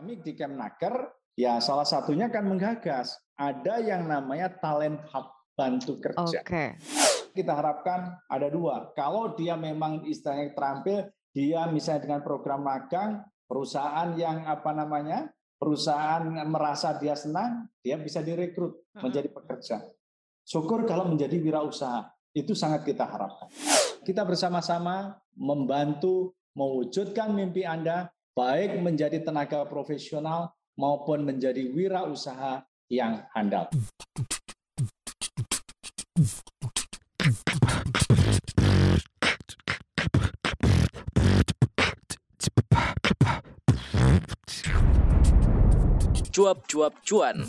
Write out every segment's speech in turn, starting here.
Kami di Kemnaker ya salah satunya kan menggagas ada yang namanya talent hub bantu kerja. Oke. Kita harapkan ada dua. Kalau dia memang istilahnya terampil, dia misalnya dengan program magang, perusahaan yang apa namanya, perusahaan merasa dia senang, dia bisa direkrut menjadi pekerja. Syukur kalau menjadi wirausaha, itu sangat kita harapkan. Kita bersama-sama membantu mewujudkan mimpi Anda baik menjadi tenaga profesional maupun menjadi wirausaha yang handal. Cuap-cuap cuan.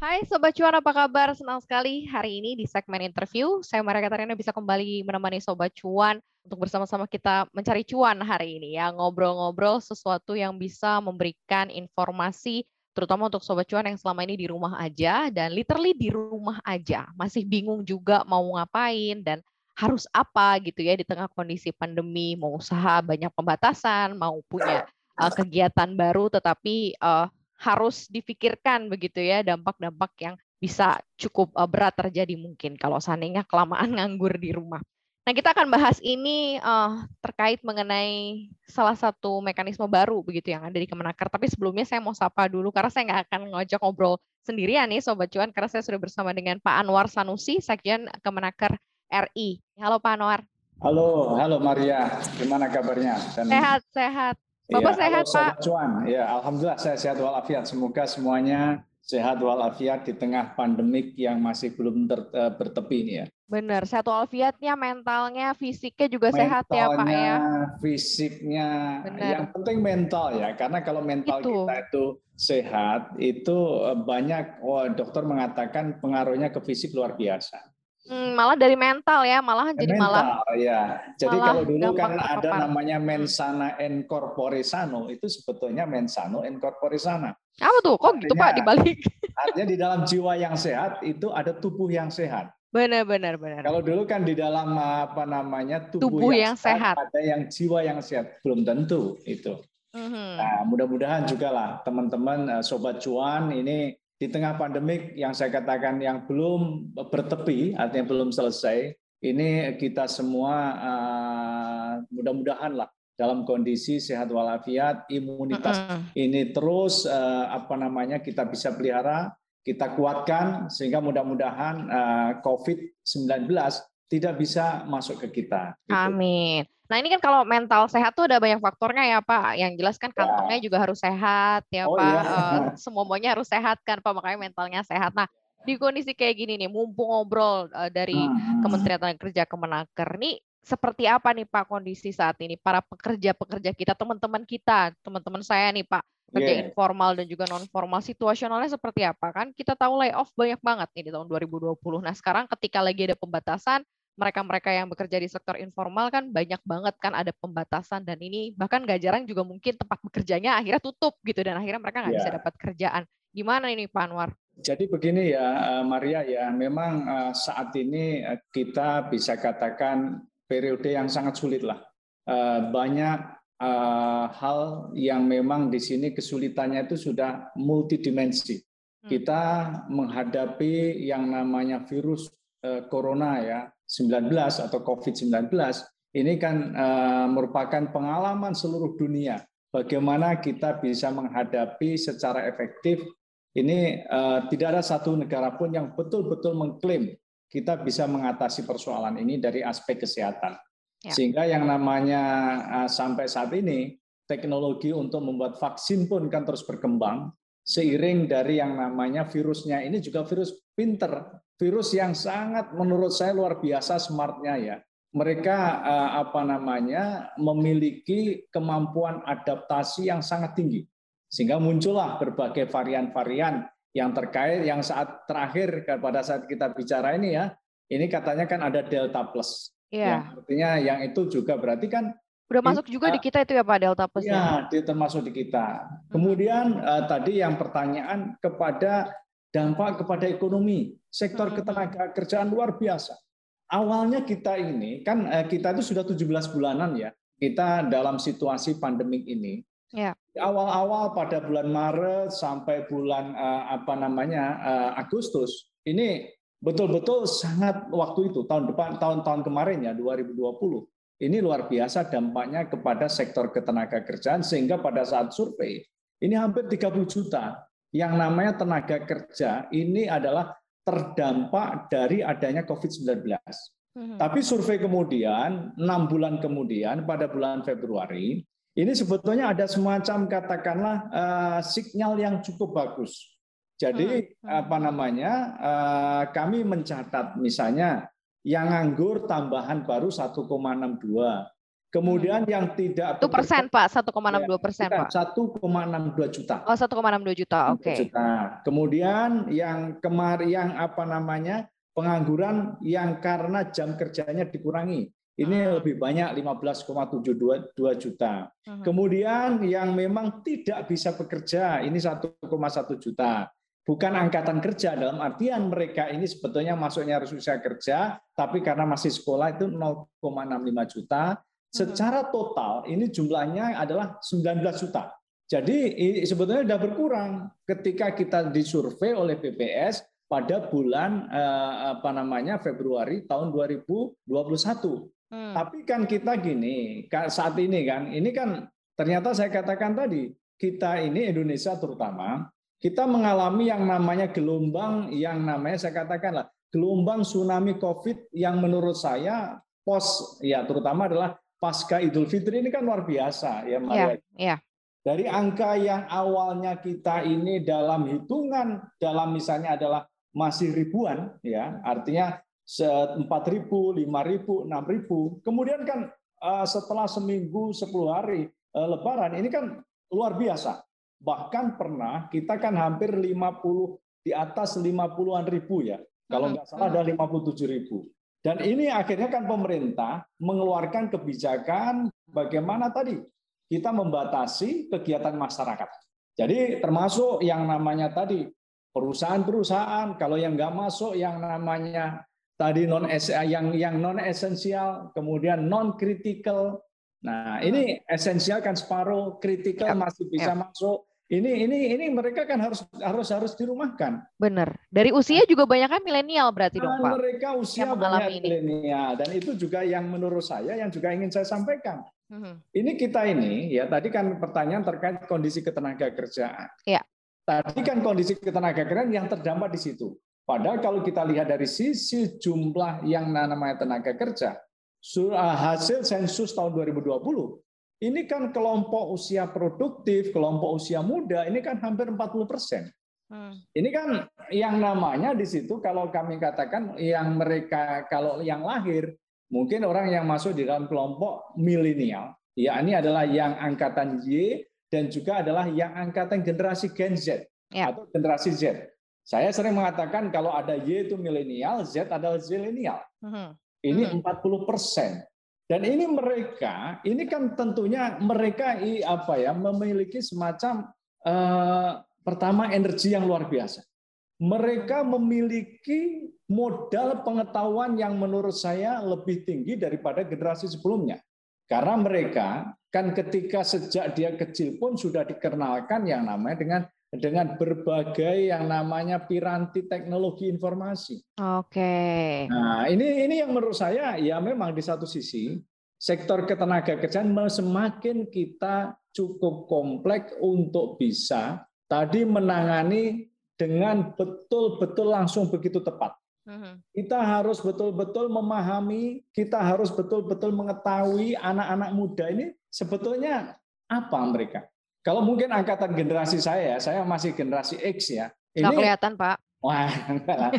Hai Sobat Cuan, apa kabar? Senang sekali hari ini di segmen interview. Saya Maria Katarina bisa kembali menemani Sobat Cuan untuk bersama-sama kita mencari cuan hari ini ya. Ngobrol-ngobrol sesuatu yang bisa memberikan informasi terutama untuk Sobat Cuan yang selama ini di rumah aja dan literally di rumah aja. Masih bingung juga mau ngapain dan harus apa gitu ya di tengah kondisi pandemi, mau usaha banyak pembatasan, mau punya uh, kegiatan baru tetapi uh, harus difikirkan begitu ya dampak-dampak yang bisa cukup uh, berat terjadi mungkin kalau seandainya kelamaan nganggur di rumah. Nah, kita akan bahas ini uh, terkait mengenai salah satu mekanisme baru begitu yang ada di Kemenaker. Tapi sebelumnya saya mau sapa dulu karena saya nggak akan ngajak ngobrol sendirian nih Sobat Cuan karena saya sudah bersama dengan Pak Anwar Sanusi, Sekjen Kemenaker RI. Halo Pak Anwar. Halo, halo Maria. Gimana kabarnya? Dan... Sehat, sehat. Bapak ya, sehat, Pak? Cuan. Ya, alhamdulillah saya sehat walafiat. Semoga semuanya sehat walafiat di tengah pandemik yang masih belum ter, uh, bertepi ini ya. Benar, sehat walafiatnya, mentalnya, fisiknya juga mentalnya, sehat ya Pak ya. fisiknya, Benar. yang penting mental ya. Karena kalau mental itu. kita itu sehat, itu eh, banyak oh, dokter mengatakan pengaruhnya ke fisik luar biasa. Hmm, malah dari mental ya, malah jadi mental, malah. ya. Jadi malah kalau dulu kan ada namanya mensana en corpore sano, itu sebetulnya mensano en corpore sana. Apa tuh? Kok artinya, gitu Pak dibalik? Artinya di dalam jiwa yang sehat itu ada tubuh yang sehat. Benar, benar, benar. Kalau dulu kan di dalam apa namanya tubuh, tubuh yang, yang sehat, sehat, ada yang jiwa yang sehat, belum tentu itu. Mm-hmm. Nah, mudah-mudahan juga lah teman-teman eh, sobat cuan ini di tengah pandemik yang saya katakan yang belum bertepi, artinya belum selesai, ini kita semua uh, mudah-mudahan lah dalam kondisi sehat walafiat, imunitas uh -uh. ini terus uh, apa namanya kita bisa pelihara, kita kuatkan sehingga mudah-mudahan uh, COVID-19 tidak bisa masuk ke kita. Gitu. Amin. Nah ini kan kalau mental sehat tuh ada banyak faktornya ya Pak. Yang jelas kan ya. kantongnya ya. juga harus sehat ya oh, Pak. Iya. Uh, semua semuanya harus sehat kan Pak. Makanya mentalnya sehat. Nah di kondisi kayak gini nih, mumpung ngobrol uh, dari hmm. Kementerian Tenaga Kerja Kemenaker nih seperti apa nih Pak kondisi saat ini para pekerja-pekerja kita, teman-teman kita, teman-teman saya nih Pak, kerja yeah. informal dan juga non formal situasionalnya seperti apa kan? Kita tahu layoff banyak banget nih di tahun 2020. Nah, sekarang ketika lagi ada pembatasan, mereka-mereka yang bekerja di sektor informal kan banyak banget kan ada pembatasan dan ini bahkan gak jarang juga mungkin tempat bekerjanya akhirnya tutup gitu dan akhirnya mereka nggak yeah. bisa dapat kerjaan. Gimana ini Pak Anwar? Jadi begini ya eh, Maria ya, memang eh, saat ini eh, kita bisa katakan periode yang sangat sulit lah. Banyak hal yang memang di sini kesulitannya itu sudah multidimensi. Hmm. Kita menghadapi yang namanya virus corona ya, 19 atau COVID-19 ini kan uh, merupakan pengalaman seluruh dunia bagaimana kita bisa menghadapi secara efektif ini uh, tidak ada satu negara pun yang betul-betul mengklaim kita bisa mengatasi persoalan ini dari aspek kesehatan. Ya. Sehingga yang namanya uh, sampai saat ini teknologi untuk membuat vaksin pun kan terus berkembang seiring dari yang namanya virusnya ini juga virus pinter virus yang sangat menurut saya luar biasa smartnya ya. Mereka eh, apa namanya memiliki kemampuan adaptasi yang sangat tinggi. Sehingga muncullah berbagai varian-varian yang terkait yang saat terakhir pada saat kita bicara ini ya, ini katanya kan ada delta plus. Iya. Yang artinya yang itu juga berarti kan Udah masuk juga di kita itu ya Pak Delta plus ya? Ya, termasuk di kita. Kemudian uh, tadi yang pertanyaan kepada dampak kepada ekonomi, sektor ketenaga kerjaan luar biasa. Awalnya kita ini kan eh, kita itu sudah 17 bulanan ya. Kita dalam situasi pandemik ini Ya. Awal-awal pada bulan Maret sampai bulan uh, apa namanya uh, Agustus ini betul-betul sangat waktu itu tahun depan tahun-tahun kemarin ya 2020 ini luar biasa dampaknya kepada sektor ketenaga kerjaan sehingga pada saat survei ini hampir 30 juta yang namanya tenaga kerja ini adalah terdampak dari adanya COVID-19. Hmm. Tapi survei kemudian, enam bulan kemudian, pada bulan Februari, ini sebetulnya ada semacam katakanlah uh, sinyal yang cukup bagus. Jadi hmm. apa namanya, uh, kami mencatat misalnya yang nganggur tambahan baru 1,62. Kemudian hmm. yang tidak itu persen Pak, 1,62 ya, persen Pak. 1,62 juta. Oh 1,62 juta, oke. Okay. Juta. Kemudian yang kemarin yang apa namanya pengangguran yang karena jam kerjanya dikurangi. Ini hmm. lebih banyak 15,72 juta. Hmm. Kemudian yang memang tidak bisa bekerja ini 1,1 juta bukan angkatan kerja dalam artian mereka ini sebetulnya masuknya harus usia kerja, tapi karena masih sekolah itu 0,65 juta. Secara total ini jumlahnya adalah 19 juta. Jadi sebetulnya sudah berkurang ketika kita disurvei oleh BPS pada bulan eh, apa namanya Februari tahun 2021. Hmm. Tapi kan kita gini, saat ini kan, ini kan ternyata saya katakan tadi, kita ini Indonesia terutama kita mengalami yang namanya gelombang yang namanya saya katakanlah gelombang tsunami Covid yang menurut saya pos ya terutama adalah pasca Idul Fitri ini kan luar biasa ya Maria. Ya, ya. Dari angka yang awalnya kita ini dalam hitungan dalam misalnya adalah masih ribuan ya artinya empat ribu, lima ribu, enam ribu. Kemudian kan eh, setelah seminggu, sepuluh hari eh, Lebaran ini kan luar biasa. Bahkan pernah kita kan hampir 50 di atas 50-an ribu ya. Kalau nggak salah ada 57 ribu. Dan ini akhirnya kan pemerintah mengeluarkan kebijakan bagaimana tadi kita membatasi kegiatan masyarakat. Jadi termasuk yang namanya tadi perusahaan-perusahaan, kalau yang nggak masuk yang namanya tadi non yang yang non esensial, kemudian non critical. Nah ini esensial kan separuh, kritikal masih bisa masuk, ini ini ini mereka kan harus harus harus dirumahkan. Benar. Dari usia juga banyak kan milenial berarti dong Pak. Mereka usia banyak milenial dan itu juga yang menurut saya yang juga ingin saya sampaikan. Hmm. Ini kita ini ya tadi kan pertanyaan terkait kondisi ketenaga kerjaan. Ya. Tadi kan kondisi ketenaga kerjaan yang terdampak di situ. Padahal kalau kita lihat dari sisi jumlah yang namanya tenaga kerja, hasil sensus tahun 2020 ini kan kelompok usia produktif, kelompok usia muda, ini kan hampir 40 persen. Hmm. Ini kan yang namanya di situ kalau kami katakan yang mereka kalau yang lahir mungkin orang yang masuk di dalam kelompok milenial, ya ini adalah yang angkatan Y dan juga adalah yang angkatan generasi Gen Z ya. atau generasi Z. Saya sering mengatakan kalau ada Y itu milenial, Z adalah zilenial. Hmm. Ini hmm. 40 persen. Dan ini mereka, ini kan tentunya mereka apa ya memiliki semacam eh, pertama energi yang luar biasa. Mereka memiliki modal pengetahuan yang menurut saya lebih tinggi daripada generasi sebelumnya. Karena mereka kan ketika sejak dia kecil pun sudah dikenalkan yang namanya dengan dengan berbagai yang namanya piranti teknologi informasi. Oke. Nah, ini ini yang menurut saya ya memang di satu sisi sektor ketenaga kerjaan semakin kita cukup kompleks untuk bisa tadi menangani dengan betul-betul langsung begitu tepat. Mm-hmm. Kita harus betul-betul memahami, kita harus betul-betul mengetahui anak-anak muda ini sebetulnya apa mereka. Kalau mungkin angkatan generasi saya, saya masih generasi X ya. Ini Nggak kelihatan Pak. Wah, enggak lah.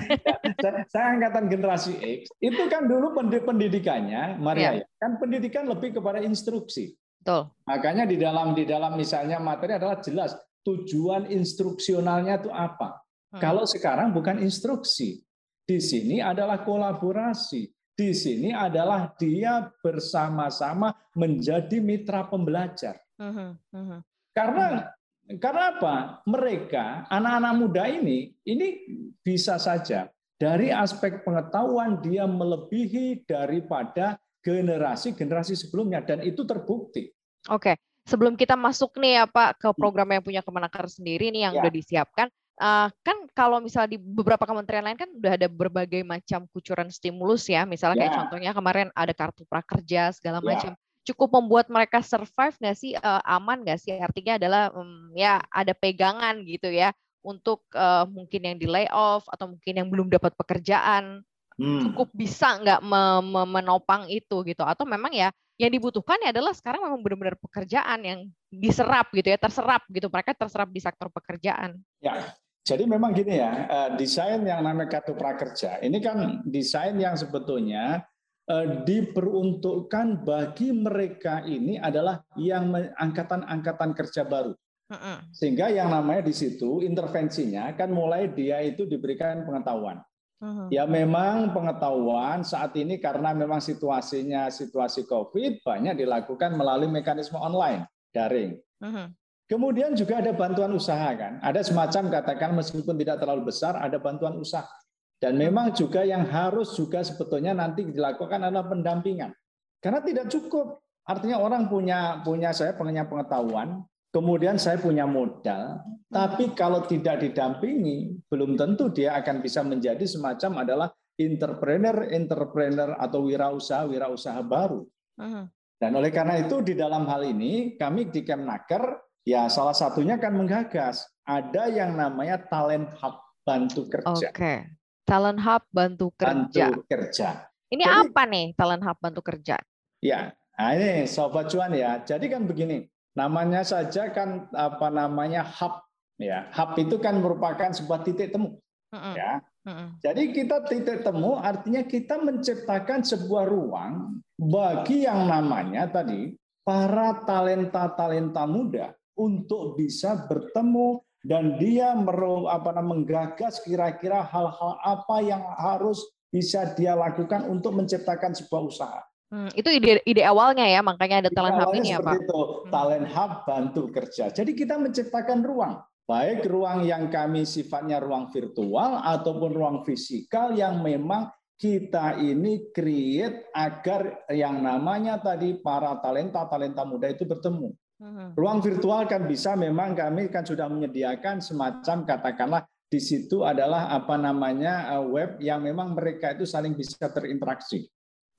saya, angkatan generasi X. Itu kan dulu pendidikannya, Maria, ya. kan pendidikan lebih kepada instruksi. Betul. Makanya di dalam di dalam misalnya materi adalah jelas tujuan instruksionalnya itu apa. Hmm. Kalau sekarang bukan instruksi. Di sini adalah kolaborasi. Di sini adalah dia bersama-sama menjadi mitra pembelajar. Hmm. Hmm. Karena karena apa? Mereka anak-anak muda ini ini bisa saja dari aspek pengetahuan dia melebihi daripada generasi-generasi sebelumnya dan itu terbukti. Oke. sebelum kita masuk nih apa ke program yang punya Kemenaker sendiri nih yang Ya. udah disiapkan, uh, kan kalau misalnya di beberapa kementerian lain kan udah ada berbagai macam kucuran stimulus ya, misalnya kayak Ya. contohnya kemarin ada kartu prakerja segala Ya. macam. Cukup membuat mereka survive nggak sih, uh, aman nggak sih? Artinya adalah um, ya ada pegangan gitu ya untuk uh, mungkin yang di layoff atau mungkin yang belum dapat pekerjaan. Hmm. cukup bisa nggak me- me- menopang itu gitu? Atau memang ya yang dibutuhkan ya adalah sekarang memang benar-benar pekerjaan yang diserap gitu ya terserap gitu. Mereka terserap di sektor pekerjaan. Ya, jadi memang gini ya, eh, desain yang namanya kartu prakerja ini kan desain yang sebetulnya diperuntukkan bagi mereka ini adalah yang angkatan-angkatan kerja baru. Sehingga yang namanya di situ intervensinya kan mulai dia itu diberikan pengetahuan. Ya memang pengetahuan saat ini karena memang situasinya situasi COVID banyak dilakukan melalui mekanisme online, daring. Kemudian juga ada bantuan usaha kan. Ada semacam katakan meskipun tidak terlalu besar ada bantuan usaha. Dan memang juga yang harus juga sebetulnya nanti dilakukan adalah pendampingan. Karena tidak cukup. Artinya orang punya punya saya punya pengetahuan, kemudian saya punya modal, tapi kalau tidak didampingi belum tentu dia akan bisa menjadi semacam adalah entrepreneur entrepreneur atau wirausaha wirausaha baru. Mhm. Dan oleh karena itu di dalam hal ini kami di Kemnaker ya salah satunya kan menggagas ada yang namanya talent hub bantu kerja. oke talent hub bantu kerja Bantu kerja. ini Jadi- apa nih talent hub bantu kerja Ya, nah ini sobat cuan ya. Jadi kan begini, namanya saja kan apa namanya hub ya. Hub itu kan merupakan sebuah titik temu Mm-mm. ya. Mm-mm. Jadi kita titik temu artinya kita menciptakan sebuah ruang bagi yang namanya tadi para talenta-talenta muda untuk bisa bertemu dan dia meru, apa menggagas kira-kira hal-hal apa yang harus bisa dia lakukan untuk menciptakan sebuah usaha. Hmm, itu ide ide awalnya ya makanya ada Ide talent hub ini ya seperti pak itu, talent hub bantu kerja. Jadi kita menciptakan ruang, baik ruang yang kami sifatnya ruang virtual ataupun ruang fisikal yang memang kita ini create agar yang namanya tadi para talenta-talenta muda itu bertemu. Mhm. Ruang virtual kan bisa memang kami kan sudah menyediakan semacam katakanlah di situ adalah apa namanya eh, web yang memang mereka itu saling bisa berinteraksi.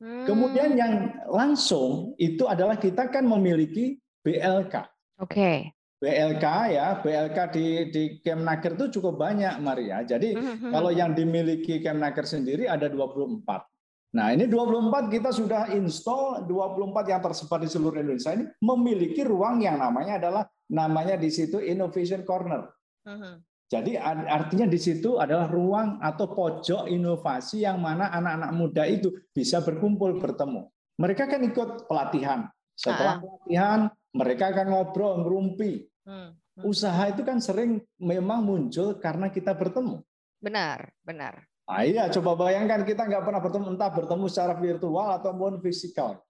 Hmm, Kemudian yang langsung itu adalah kita kan memiliki BLK. oke BLK ya, BLK di di Kemnaker itu cukup banyak Maria. Jadi Mhm. kalau yang dimiliki Kemnaker sendiri ada 24. Nah, ini 24 kita sudah install 24 yang tersebar di seluruh Indonesia ini memiliki ruang yang namanya adalah namanya di situ Innovation Corner. Mhm. Jadi ar- artinya di situ adalah ruang atau pojok inovasi yang mana anak-anak muda itu bisa berkumpul bertemu. Mereka kan ikut pelatihan. Setelah pelatihan mereka akan ngobrol, ngerumpi. Hmm, hmm. Usaha itu kan sering memang muncul karena kita bertemu. benar benar Nah, iya, coba bayangkan kita nggak pernah bertemu, entah bertemu secara virtual ataupun fisikal.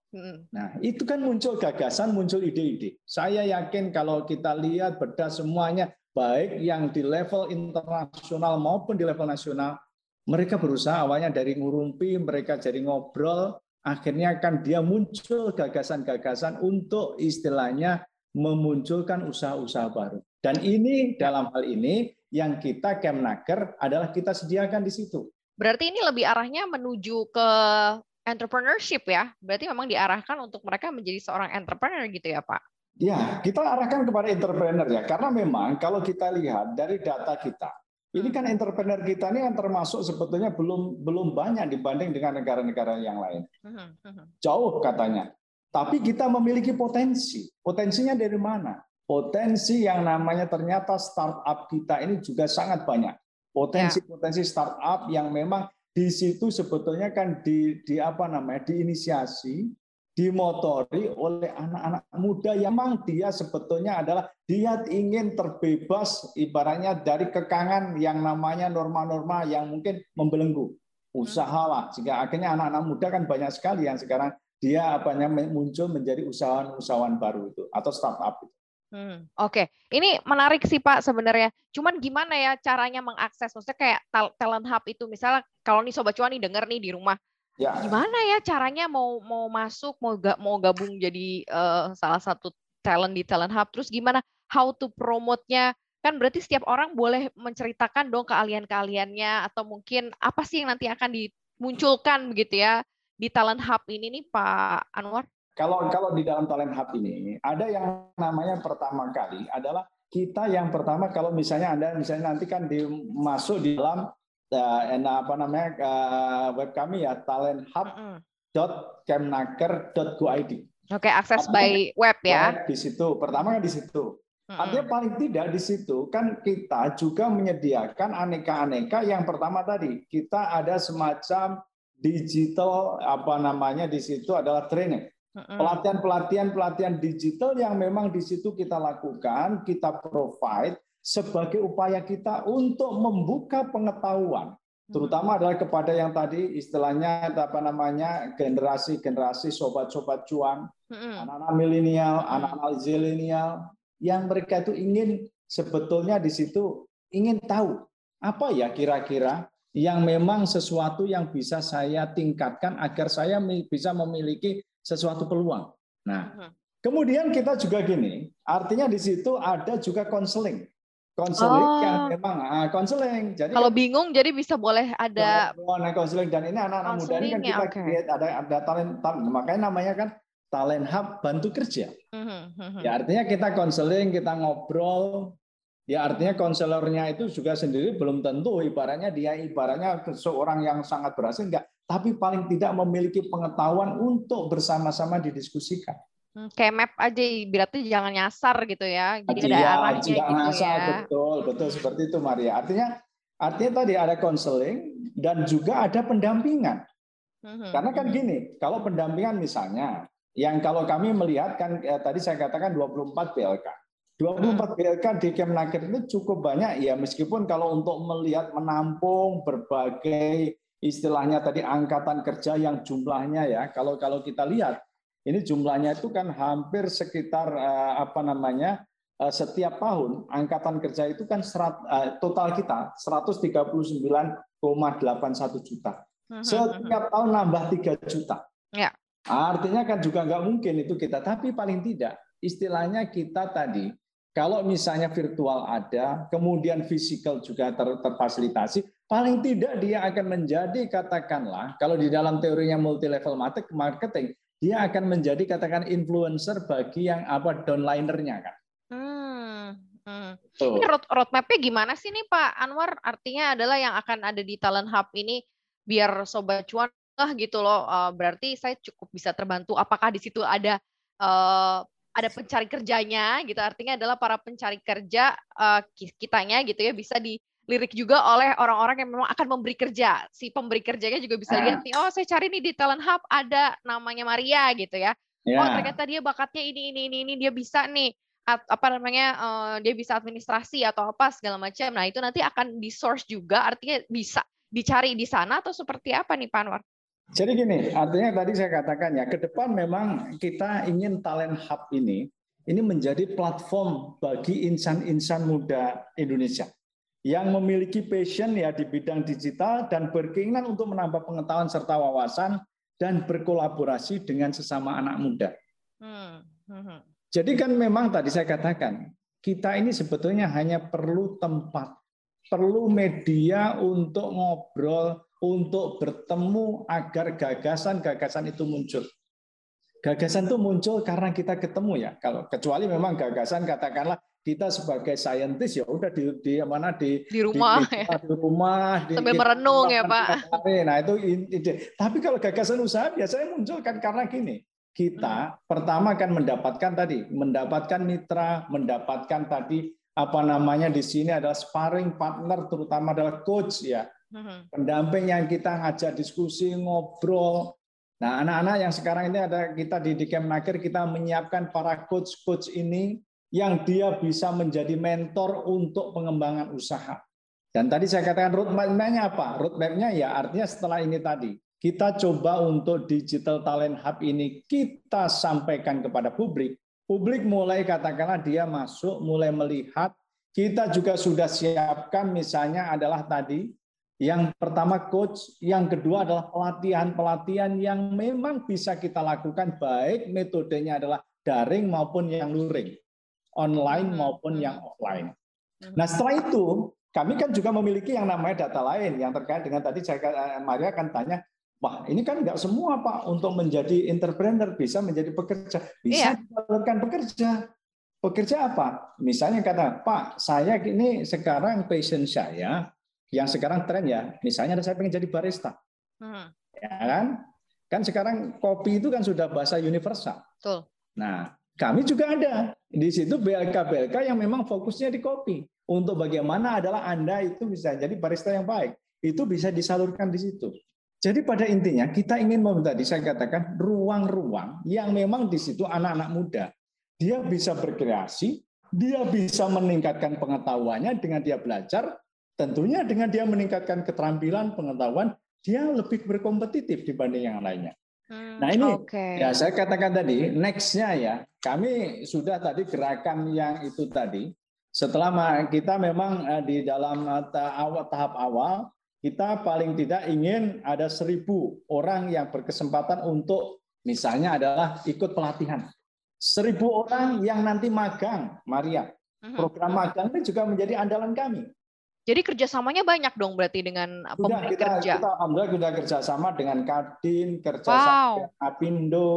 Nah, itu kan muncul gagasan, muncul ide-ide. Saya yakin kalau kita lihat bedah semuanya, baik yang di level internasional maupun di level nasional, mereka berusaha awalnya dari ngurumpi, mereka jadi ngobrol, akhirnya kan dia muncul gagasan-gagasan untuk istilahnya memunculkan usaha-usaha baru. Dan ini dalam hal ini yang kita Kemnaker adalah kita sediakan di situ. Berarti ini lebih arahnya menuju ke entrepreneurship ya. Berarti memang diarahkan untuk mereka menjadi seorang entrepreneur gitu ya, Pak. Ya, kita arahkan kepada entrepreneur ya, karena memang kalau kita lihat dari data kita, ini kan entrepreneur kita ini yang termasuk sebetulnya belum belum banyak dibanding dengan negara-negara yang lain. Mhm, mhm. Jauh katanya. Tapi kita memiliki potensi. Potensinya dari mana? Potensi yang namanya ternyata startup kita ini juga sangat banyak. Potensi-potensi startup yang memang di situ sebetulnya kan di, di apa namanya diinisiasi, dimotori oleh anak-anak muda yang memang dia sebetulnya adalah dia ingin terbebas ibaratnya dari kekangan yang namanya norma-norma yang mungkin membelenggu usahalah sehingga akhirnya anak-anak muda kan banyak sekali yang sekarang dia apanya muncul menjadi usahawan-usahawan baru itu atau startup itu. Hmm, Oke, ini menarik sih Pak sebenarnya. Cuman gimana ya caranya mengakses? Maksudnya kayak tal- talent hub itu, misalnya kalau nih sobat cuan nih denger nih di rumah, Ya, gimana ya caranya mau mau masuk, mau ga, mau gabung jadi eh, salah satu talent di Talent Hub. Terus gimana how to promote-nya? Kan berarti setiap orang boleh menceritakan dong keahlian-keahliannya atau mungkin apa sih yang nanti akan dimunculkan begitu ya di Talent Hub ini nih Pak Anwar? Kalau kalau di dalam Talent Hub ini ada yang namanya pertama kali adalah kita yang pertama kalau misalnya Anda misalnya nanti kan di, masuk di dalam uh, apa namanya uh, web kami ya talenthub.kemnaker.go.id. Oke, okay, akses by web ya. Di situ. Pertama kan di situ. Artinya paling tidak di situ kan kita juga menyediakan aneka-aneka yang pertama tadi kita ada semacam digital apa namanya di situ adalah training. Pelatihan-pelatihan pelatihan digital yang memang di situ kita lakukan, kita provide sebagai upaya kita untuk membuka pengetahuan. Terutama adalah kepada yang tadi istilahnya apa namanya generasi-generasi sobat-sobat cuan, anak-anak milenial, anak-anak zilenial yang mereka itu ingin sebetulnya di situ ingin tahu apa ya kira-kira yang memang sesuatu yang bisa saya tingkatkan agar saya bisa memiliki sesuatu peluang. Nah, kemudian kita juga gini, artinya di situ ada juga konseling. Konseling oh. yang memang ah, konseling. Jadi kalau bingung jadi bisa boleh ada konseling dan ini anak-anak muda ini kan kita ya, okay. ada ada talent, talent makanya namanya kan talent hub bantu kerja. Mm-hmm. Ya artinya kita konseling, kita ngobrol. Ya artinya konselornya itu juga sendiri belum tentu ibaratnya dia ibaratnya seorang yang sangat berhasil enggak, tapi paling tidak memiliki pengetahuan untuk bersama-sama didiskusikan. Hmm, kayak map aja berarti jangan nyasar gitu ya. Jadi ya, ada arahnya gitu nyasar, ya. Betul, betul seperti itu Maria. Artinya artinya tadi ada konseling dan juga ada pendampingan. Mm-hmm. Karena kan gini, kalau pendampingan misalnya yang kalau kami melihat kan ya, tadi saya katakan 24 PLK. 24 PLK di Kemnaker itu cukup banyak ya meskipun kalau untuk melihat menampung berbagai istilahnya tadi angkatan kerja yang jumlahnya ya kalau kalau kita lihat ini jumlahnya itu kan hampir sekitar eh, apa namanya eh, setiap tahun angkatan kerja itu kan serat, eh, total kita 139,81 juta. Hmm, hmm, setiap tahun nambah 3 juta. Ya. Artinya kan juga nggak mungkin itu kita, tapi paling tidak istilahnya kita tadi kalau misalnya virtual ada, kemudian fisikal juga ter, terfasilitasi, paling tidak dia akan menjadi katakanlah kalau di dalam teorinya multi level marketing, dia akan menjadi katakan influencer bagi yang apa downlinernya kan. Hmm. Hmm. Ini road, roadmapnya gimana sih nih Pak Anwar? Artinya adalah yang akan ada di Talent Hub ini biar sobat cuan gitu loh, uh, berarti saya cukup bisa terbantu. Apakah di situ ada uh, ada pencari kerjanya gitu, artinya adalah para pencari kerja uh, kitanya gitu ya bisa dilirik juga oleh orang-orang yang memang akan memberi kerja. Si pemberi kerjanya juga bisa lihat nih, oh saya cari nih di Talent Hub ada namanya Maria gitu ya. Yeah. Oh ternyata dia bakatnya ini ini ini ini dia bisa nih apa namanya uh, dia bisa administrasi atau apa segala macam. Nah itu nanti akan di source juga, artinya bisa dicari di sana atau seperti apa nih Pak Anwar? Jadi gini, artinya tadi saya katakan ya, ke depan memang kita ingin talent hub ini ini menjadi platform bagi insan-insan muda Indonesia yang memiliki passion ya di bidang digital dan berkeinginan untuk menambah pengetahuan serta wawasan dan berkolaborasi dengan sesama anak muda. Hmm, hmm, hmm. Jadi kan memang tadi saya katakan kita ini sebetulnya hanya perlu tempat, perlu media untuk ngobrol, untuk bertemu agar gagasan-gagasan itu muncul. Gagasan itu muncul karena kita ketemu ya. Kalau kecuali memang gagasan katakanlah kita sebagai saintis ya udah di, di mana di di rumah di, ya. di rumah di, sambil merenung ya Pak. Nah itu ide. Tapi kalau gagasan usaha biasanya muncul kan karena gini kita hmm. pertama kan mendapatkan tadi mendapatkan mitra mendapatkan tadi apa namanya di sini adalah sparring partner terutama adalah coach ya. Pendamping yang kita ngajak diskusi, ngobrol. Nah, anak-anak yang sekarang ini ada kita di di Kemnaker kita menyiapkan para coach-coach ini yang dia bisa menjadi mentor untuk pengembangan usaha. Dan tadi saya katakan roadmap-nya apa? Roadmap-nya ya artinya setelah ini tadi kita coba untuk digital talent hub ini kita sampaikan kepada publik. Publik mulai katakanlah dia masuk, mulai melihat. Kita juga sudah siapkan misalnya adalah tadi yang pertama coach, yang kedua adalah pelatihan-pelatihan yang memang bisa kita lakukan baik metodenya adalah daring maupun yang luring, online Hmm, maupun yang offline. Hmm. Nah setelah itu kami kan juga memiliki yang namanya data lain yang terkait dengan tadi saya eh, Maria akan tanya, wah ini kan nggak semua pak untuk menjadi entrepreneur bisa menjadi pekerja, bisa Iya. disalurkan pekerja. Pekerja apa? Misalnya kata Pak, saya ini sekarang passion saya yang sekarang tren ya, misalnya saya pengen jadi barista, Hmm, ya kan? Kan sekarang kopi itu kan sudah bahasa universal. betul. Nah, kami juga ada di situ BLK-BLK yang memang fokusnya di kopi. Untuk bagaimana adalah Anda itu bisa jadi barista yang baik. Itu bisa disalurkan di situ. Jadi pada intinya kita ingin meminta, tadi saya katakan ruang-ruang yang memang di situ anak-anak muda. Dia bisa berkreasi, dia bisa meningkatkan pengetahuannya dengan dia belajar, tentunya dengan dia meningkatkan keterampilan, pengetahuan, dia lebih berkompetitif dibanding yang lainnya. Hmm, Nah, ini Oke. Ya, saya katakan tadi, next-nya ya, kami sudah tadi gerakan yang itu tadi. Setelah kita memang eh, di dalam eh, tahap awal, kita paling tidak ingin ada seribu orang yang berkesempatan untuk misalnya adalah ikut pelatihan. Seribu orang yang nanti magang, Maria. Mhm. Program magang ini juga menjadi andalan kami. Jadi kerjasamanya banyak dong berarti dengan Sudah pemberi kita, kerja. kita alhamdulillah sudah kerjasama dengan Kadin, kerjasama Wow. dengan Apindo.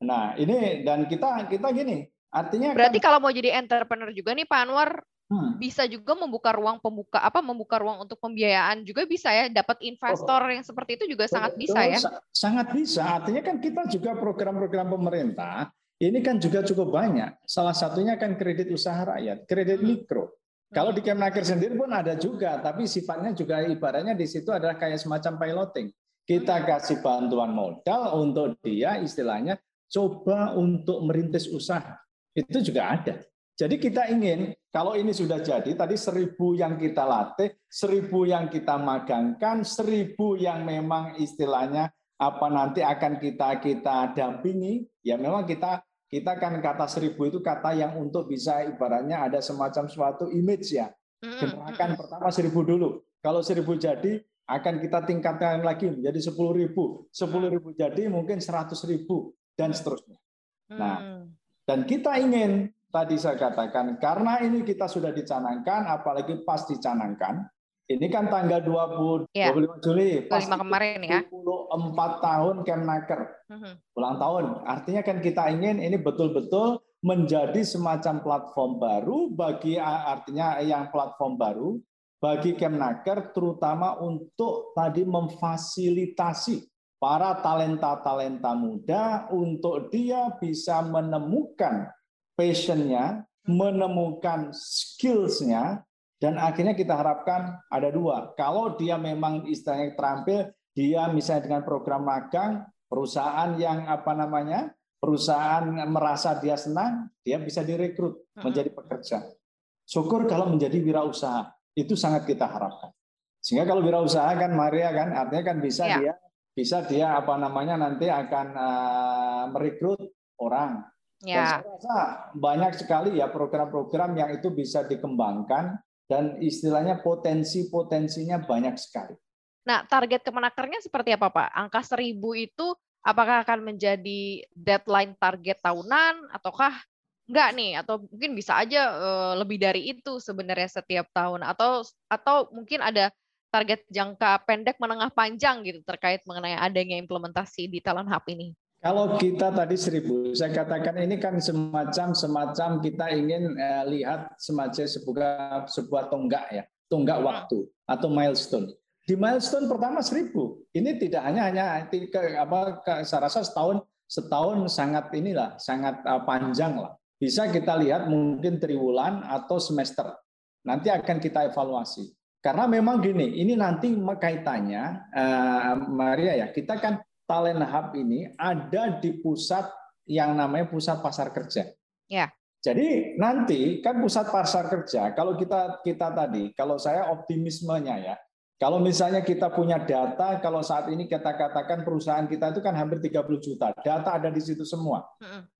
Nah ini dan kita kita gini, artinya Berarti kan, kalau mau jadi entrepreneur juga nih Pak Anwar hmm, bisa juga membuka ruang pembuka apa membuka ruang untuk pembiayaan juga bisa ya dapat investor yang seperti itu juga sangat betul, bisa ya. sa- Sangat bisa. Artinya kan kita juga program-program pemerintah ini kan juga cukup banyak. Salah satunya kan kredit usaha rakyat, kredit Hmm. mikro. Kalau di Kemnaker sendiri pun ada juga, tapi sifatnya juga ibaratnya di situ adalah kayak semacam piloting. Kita kasih bantuan modal untuk dia istilahnya coba untuk merintis usaha. Itu juga ada. Jadi kita ingin kalau ini sudah jadi tadi seribu yang kita latih, seribu yang kita magangkan, seribu yang memang istilahnya apa nanti akan kita kita dampingi, ya memang kita kita kan kata seribu itu kata yang untuk bisa ibaratnya ada semacam suatu image ya. Mm-mm. pertama seribu dulu. Kalau seribu jadi akan kita tingkatkan lagi menjadi sepuluh ribu. Sepuluh ribu jadi mungkin seratus ribu dan seterusnya. Nah, Hmm. Dan kita ingin tadi saya katakan karena ini kita sudah dicanangkan, apalagi pas dicanangkan. Ini kan tanggal 20, Ya. 25 Juli. 25 kemarin ya. 24 tahun Kemnaker Mhm. ulang tahun. Artinya kan kita ingin ini betul-betul menjadi semacam platform baru bagi artinya yang platform baru bagi Kemnaker terutama untuk tadi memfasilitasi para talenta-talenta muda untuk dia bisa menemukan passionnya, menemukan skillsnya, dan akhirnya kita harapkan ada dua. Kalau dia memang istilahnya terampil, dia misalnya dengan program magang, perusahaan yang apa namanya, perusahaan merasa dia senang, dia bisa direkrut menjadi pekerja. Syukur kalau menjadi wirausaha, itu sangat kita harapkan. Sehingga kalau wirausaha kan Maria kan artinya kan bisa Ya. dia bisa dia apa namanya nanti akan uh, merekrut orang. Dan Ya. saya rasa banyak sekali ya program-program yang itu bisa dikembangkan dan istilahnya potensi-potensinya banyak sekali. Nah, target kemenakernya seperti apa, Pak? Angka 1000 itu apakah akan menjadi deadline target tahunan ataukah enggak nih atau mungkin bisa aja eh, lebih dari itu sebenarnya setiap tahun atau atau mungkin ada target jangka pendek menengah panjang gitu terkait mengenai adanya implementasi di Talent Hub ini. Kalau kita tadi seribu, saya katakan ini kan semacam semacam kita ingin eh, lihat semacam sebuah sebuah tonggak ya, tonggak Hmm. waktu atau milestone. Di milestone pertama seribu, ini tidak hanya hanya ke, apa, saya rasa setahun setahun sangat inilah sangat uh, panjang lah. Bisa kita lihat mungkin triwulan atau semester. Nanti akan kita evaluasi. Karena memang gini, ini nanti kaitannya, uh, Maria ya, kita kan Talent Hub ini ada di pusat yang namanya pusat pasar kerja. Ya. Jadi nanti kan pusat pasar kerja, kalau kita kita tadi, kalau saya optimismenya ya, kalau misalnya kita punya data, kalau saat ini kita katakan perusahaan kita itu kan hampir 30 juta, data ada di situ semua.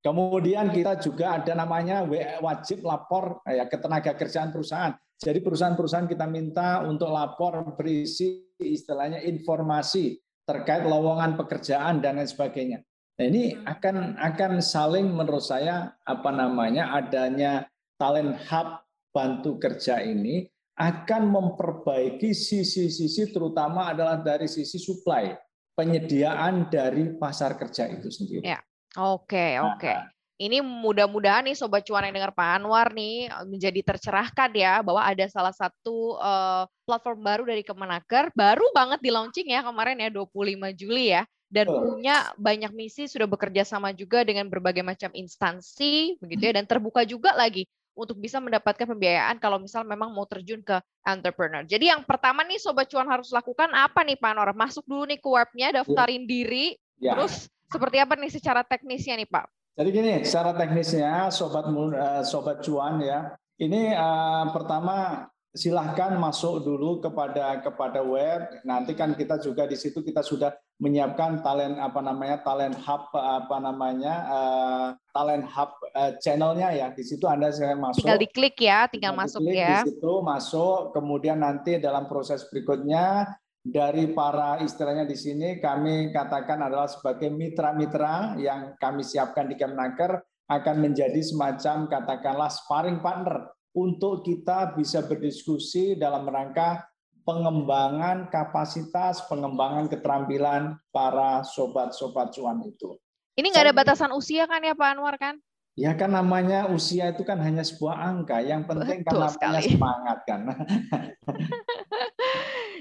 Kemudian kita juga ada namanya wajib lapor ya ke tenaga kerjaan perusahaan. Jadi perusahaan-perusahaan kita minta untuk lapor berisi istilahnya informasi terkait lowongan pekerjaan dan lain sebagainya. Nah, ini akan akan saling menurut saya apa namanya adanya talent hub bantu kerja ini akan memperbaiki sisi-sisi terutama adalah dari sisi supply penyediaan dari pasar kerja itu sendiri. Ya, oke oke. Nah, ini mudah-mudahan nih Sobat Cuan yang dengar Pak Anwar nih menjadi tercerahkan ya bahwa ada salah satu uh, platform baru dari Kemenaker, baru banget di launching ya kemarin ya 25 Juli ya dan oh. punya banyak misi sudah bekerja sama juga dengan berbagai macam instansi begitu ya dan terbuka juga lagi untuk bisa mendapatkan pembiayaan kalau misal memang mau terjun ke entrepreneur. Jadi yang pertama nih Sobat Cuan harus lakukan apa nih Pak Nor? Masuk dulu nih ke webnya, ya. daftarin diri, ya. terus seperti apa nih secara teknisnya nih Pak? Jadi gini, secara teknisnya Sobat uh, Sobat Cuan ya, ini uh, pertama silahkan masuk dulu kepada kepada web. Nanti kan kita juga di situ kita sudah menyiapkan talent apa namanya talent hub apa namanya uh, talent hub uh, channelnya ya. Di situ anda saya masuk. Tinggal diklik ya, tinggal, tinggal masuk diklik, ya. Di situ masuk, kemudian nanti dalam proses berikutnya dari para istilahnya di sini kami katakan adalah sebagai mitra-mitra yang kami siapkan di Kemnaker akan menjadi semacam katakanlah sparring partner untuk kita bisa berdiskusi dalam rangka pengembangan kapasitas, pengembangan keterampilan para sobat-sobat cuan itu. Ini nggak ada batasan usia kan ya Pak Anwar kan? Ya kan namanya usia itu kan hanya sebuah angka. Yang penting Betul kan namanya sekali. semangat kan.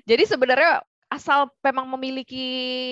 Jadi sebenarnya asal memang memiliki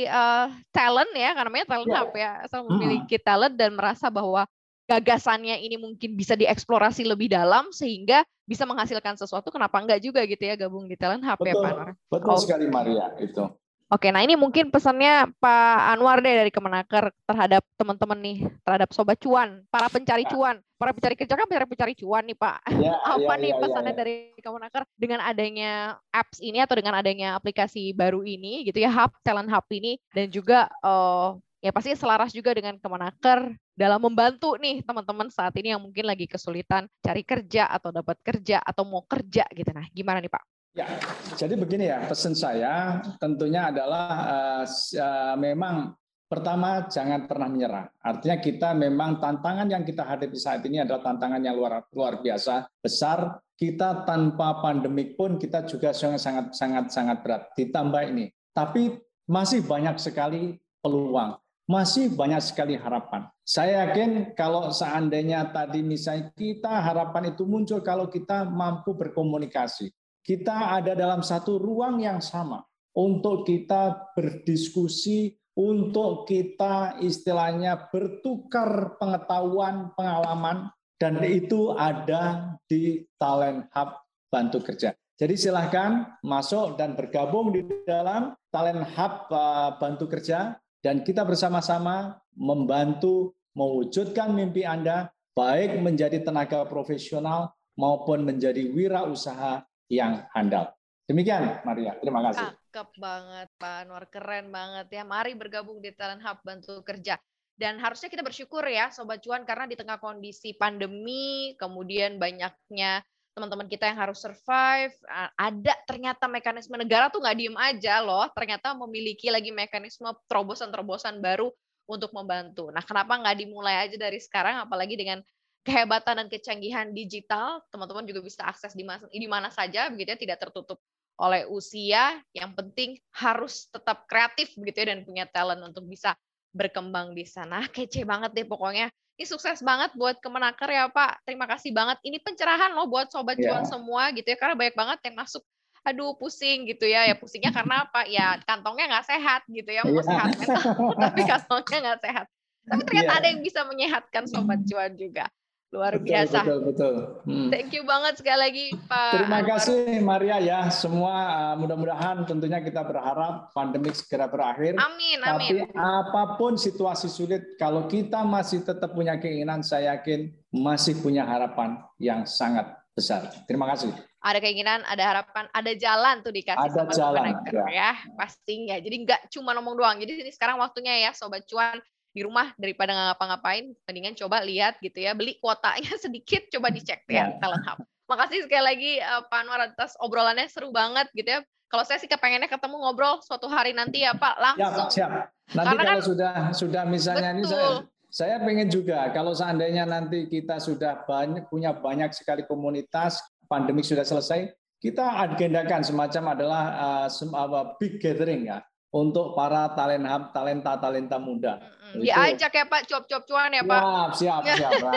uh, talent ya, karena namanya talent ya. ya, asal memiliki hmm. talent dan merasa bahwa gagasannya ini mungkin bisa dieksplorasi lebih dalam sehingga bisa menghasilkan sesuatu kenapa enggak juga gitu ya gabung di Talent Hub betul, ya Pak. Betul oh. sekali Maria itu. Oke, nah ini mungkin pesannya Pak Anwar deh dari Kemenaker terhadap teman-teman nih, terhadap sobat cuan, para pencari ya. cuan, para pencari kerja kan pencari cuan nih Pak. Ya, Apa ya, nih ya, pesannya ya, ya. dari Kemenaker dengan adanya apps ini atau dengan adanya aplikasi baru ini gitu ya, Hub Talent Hub ini dan juga uh, ya pasti selaras juga dengan Kemenaker dalam membantu nih teman-teman saat ini yang mungkin lagi kesulitan cari kerja atau dapat kerja atau mau kerja gitu. Nah, gimana nih Pak? Ya, jadi begini ya, pesan saya tentunya adalah uh, uh, memang pertama jangan pernah menyerah. Artinya kita memang tantangan yang kita hadapi saat ini adalah tantangan yang luar luar biasa besar. Kita tanpa pandemik pun kita juga sangat sangat sangat berat. Ditambah ini, tapi masih banyak sekali peluang masih banyak sekali harapan. Saya yakin kalau seandainya tadi misalnya kita harapan itu muncul kalau kita mampu berkomunikasi. Kita ada dalam satu ruang yang sama untuk kita berdiskusi, untuk kita istilahnya bertukar pengetahuan, pengalaman, dan itu ada di Talent Hub Bantu Kerja. Jadi silahkan masuk dan bergabung di dalam Talent Hub eh, Bantu Kerja dan kita bersama-sama membantu mewujudkan mimpi Anda baik menjadi tenaga profesional maupun menjadi wirausaha yang handal. Demikian Maria, terima kasih. Cakep banget Pak Anwar, keren banget ya. Mari bergabung di Talent Hub Bantu Kerja. Dan harusnya kita bersyukur ya Sobat Cuan karena di tengah kondisi pandemi, kemudian banyaknya teman-teman kita yang harus survive ada ternyata mekanisme negara tuh nggak diem aja loh ternyata memiliki lagi mekanisme terobosan-terobosan baru untuk membantu nah kenapa nggak dimulai aja dari sekarang apalagi dengan kehebatan dan kecanggihan digital teman-teman juga bisa akses di mana, di mana saja begitu ya tidak tertutup oleh usia yang penting harus tetap kreatif begitu ya dan punya talent untuk bisa berkembang di sana kece banget deh pokoknya ini sukses banget buat Kemenaker ya Pak. Terima kasih banget. Ini pencerahan loh buat sobat yeah. cuan semua gitu ya. Karena banyak banget yang masuk aduh pusing gitu ya ya pusingnya karena apa ya kantongnya nggak sehat gitu ya mau yeah. sehat mental tapi kantongnya nggak sehat tapi ternyata yeah. ada yang bisa menyehatkan sobat cuan juga Luar betul, biasa. Betul, betul. Hmm. Thank you banget sekali lagi Pak. Terima Anwar. kasih Maria ya. Semua uh, mudah-mudahan tentunya kita berharap pandemi segera berakhir. Amin, amin. Tapi apa pun situasi sulit, kalau kita masih tetap punya keinginan, saya yakin masih punya harapan yang sangat besar. Terima kasih. Ada keinginan, ada harapan, ada jalan tuh dikasih ada sama jalan, ya. ya, pastinya. Jadi nggak cuma ngomong doang. Jadi sekarang waktunya ya Sobat Cuan di rumah daripada nggak ngapa-ngapain, mendingan coba lihat gitu ya, beli kuotanya sedikit, coba dicek ya, yeah. Talent Hub. Makasih sekali lagi uh, Pak Anwar atas obrolannya seru banget gitu ya. Kalau saya sih kepengennya ketemu ngobrol suatu hari nanti ya Pak langsung. Siap, siap. Nanti Karena kalau kan, sudah sudah misalnya betul. ini saya saya pengen juga kalau seandainya nanti kita sudah banyak punya banyak sekali komunitas, pandemi sudah selesai, kita agendakan semacam adalah uh, big gathering ya untuk para talenta talenta talenta muda. Mm-hmm. Diajak ya Pak, cuap-cuap cuan ya Pak. Siap, siap, siap.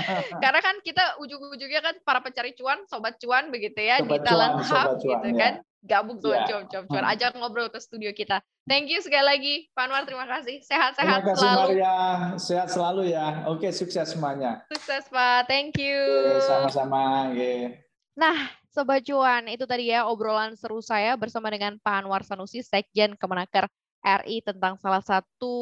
Karena kan kita ujung-ujungnya kan para pencari cuan, sobat cuan begitu ya sobat di talent hub gitu ya. kan. Gabung tuh ya. cuap-cuap cuan, hmm. ajak ngobrol ke studio kita. Thank you sekali lagi Pak Anwar, terima kasih. Sehat-sehat selalu. Terima kasih Maria, sehat selalu ya. Oke, sukses semuanya. Sukses Pak, thank you. Sama-sama. Okay. Nah, Sobat Cuan, itu tadi ya obrolan seru saya bersama dengan Pak Anwar Sanusi, Sekjen Kemenaker RI tentang salah satu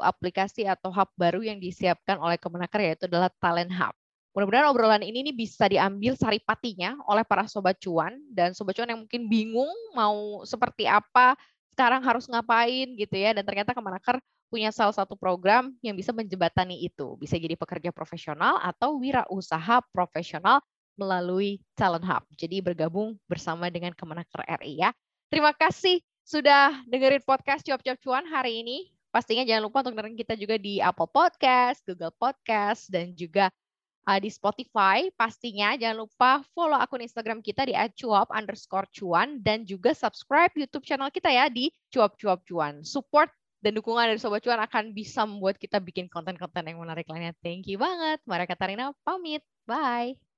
aplikasi atau hub baru yang disiapkan oleh Kemenaker yaitu adalah Talent Hub. Mudah-mudahan obrolan ini nih bisa diambil saripatinya oleh para sobat cuan dan sobat cuan yang mungkin bingung mau seperti apa sekarang harus ngapain gitu ya dan ternyata Kemenaker punya salah satu program yang bisa menjembatani itu. Bisa jadi pekerja profesional atau wirausaha profesional melalui Talent Hub. Jadi bergabung bersama dengan Kemenaker RI ya. Terima kasih sudah dengerin podcast Cuap Cuap Cuan hari ini. Pastinya jangan lupa untuk dengerin kita juga di Apple Podcast, Google Podcast, dan juga uh, di Spotify. Pastinya jangan lupa follow akun Instagram kita di @cuap underscore cuan dan juga subscribe YouTube channel kita ya di Cuap Cuap Cuan. Support dan dukungan dari Sobat Cuan akan bisa membuat kita bikin konten-konten yang menarik lainnya. Thank you banget. Maria Katarina pamit. Bye.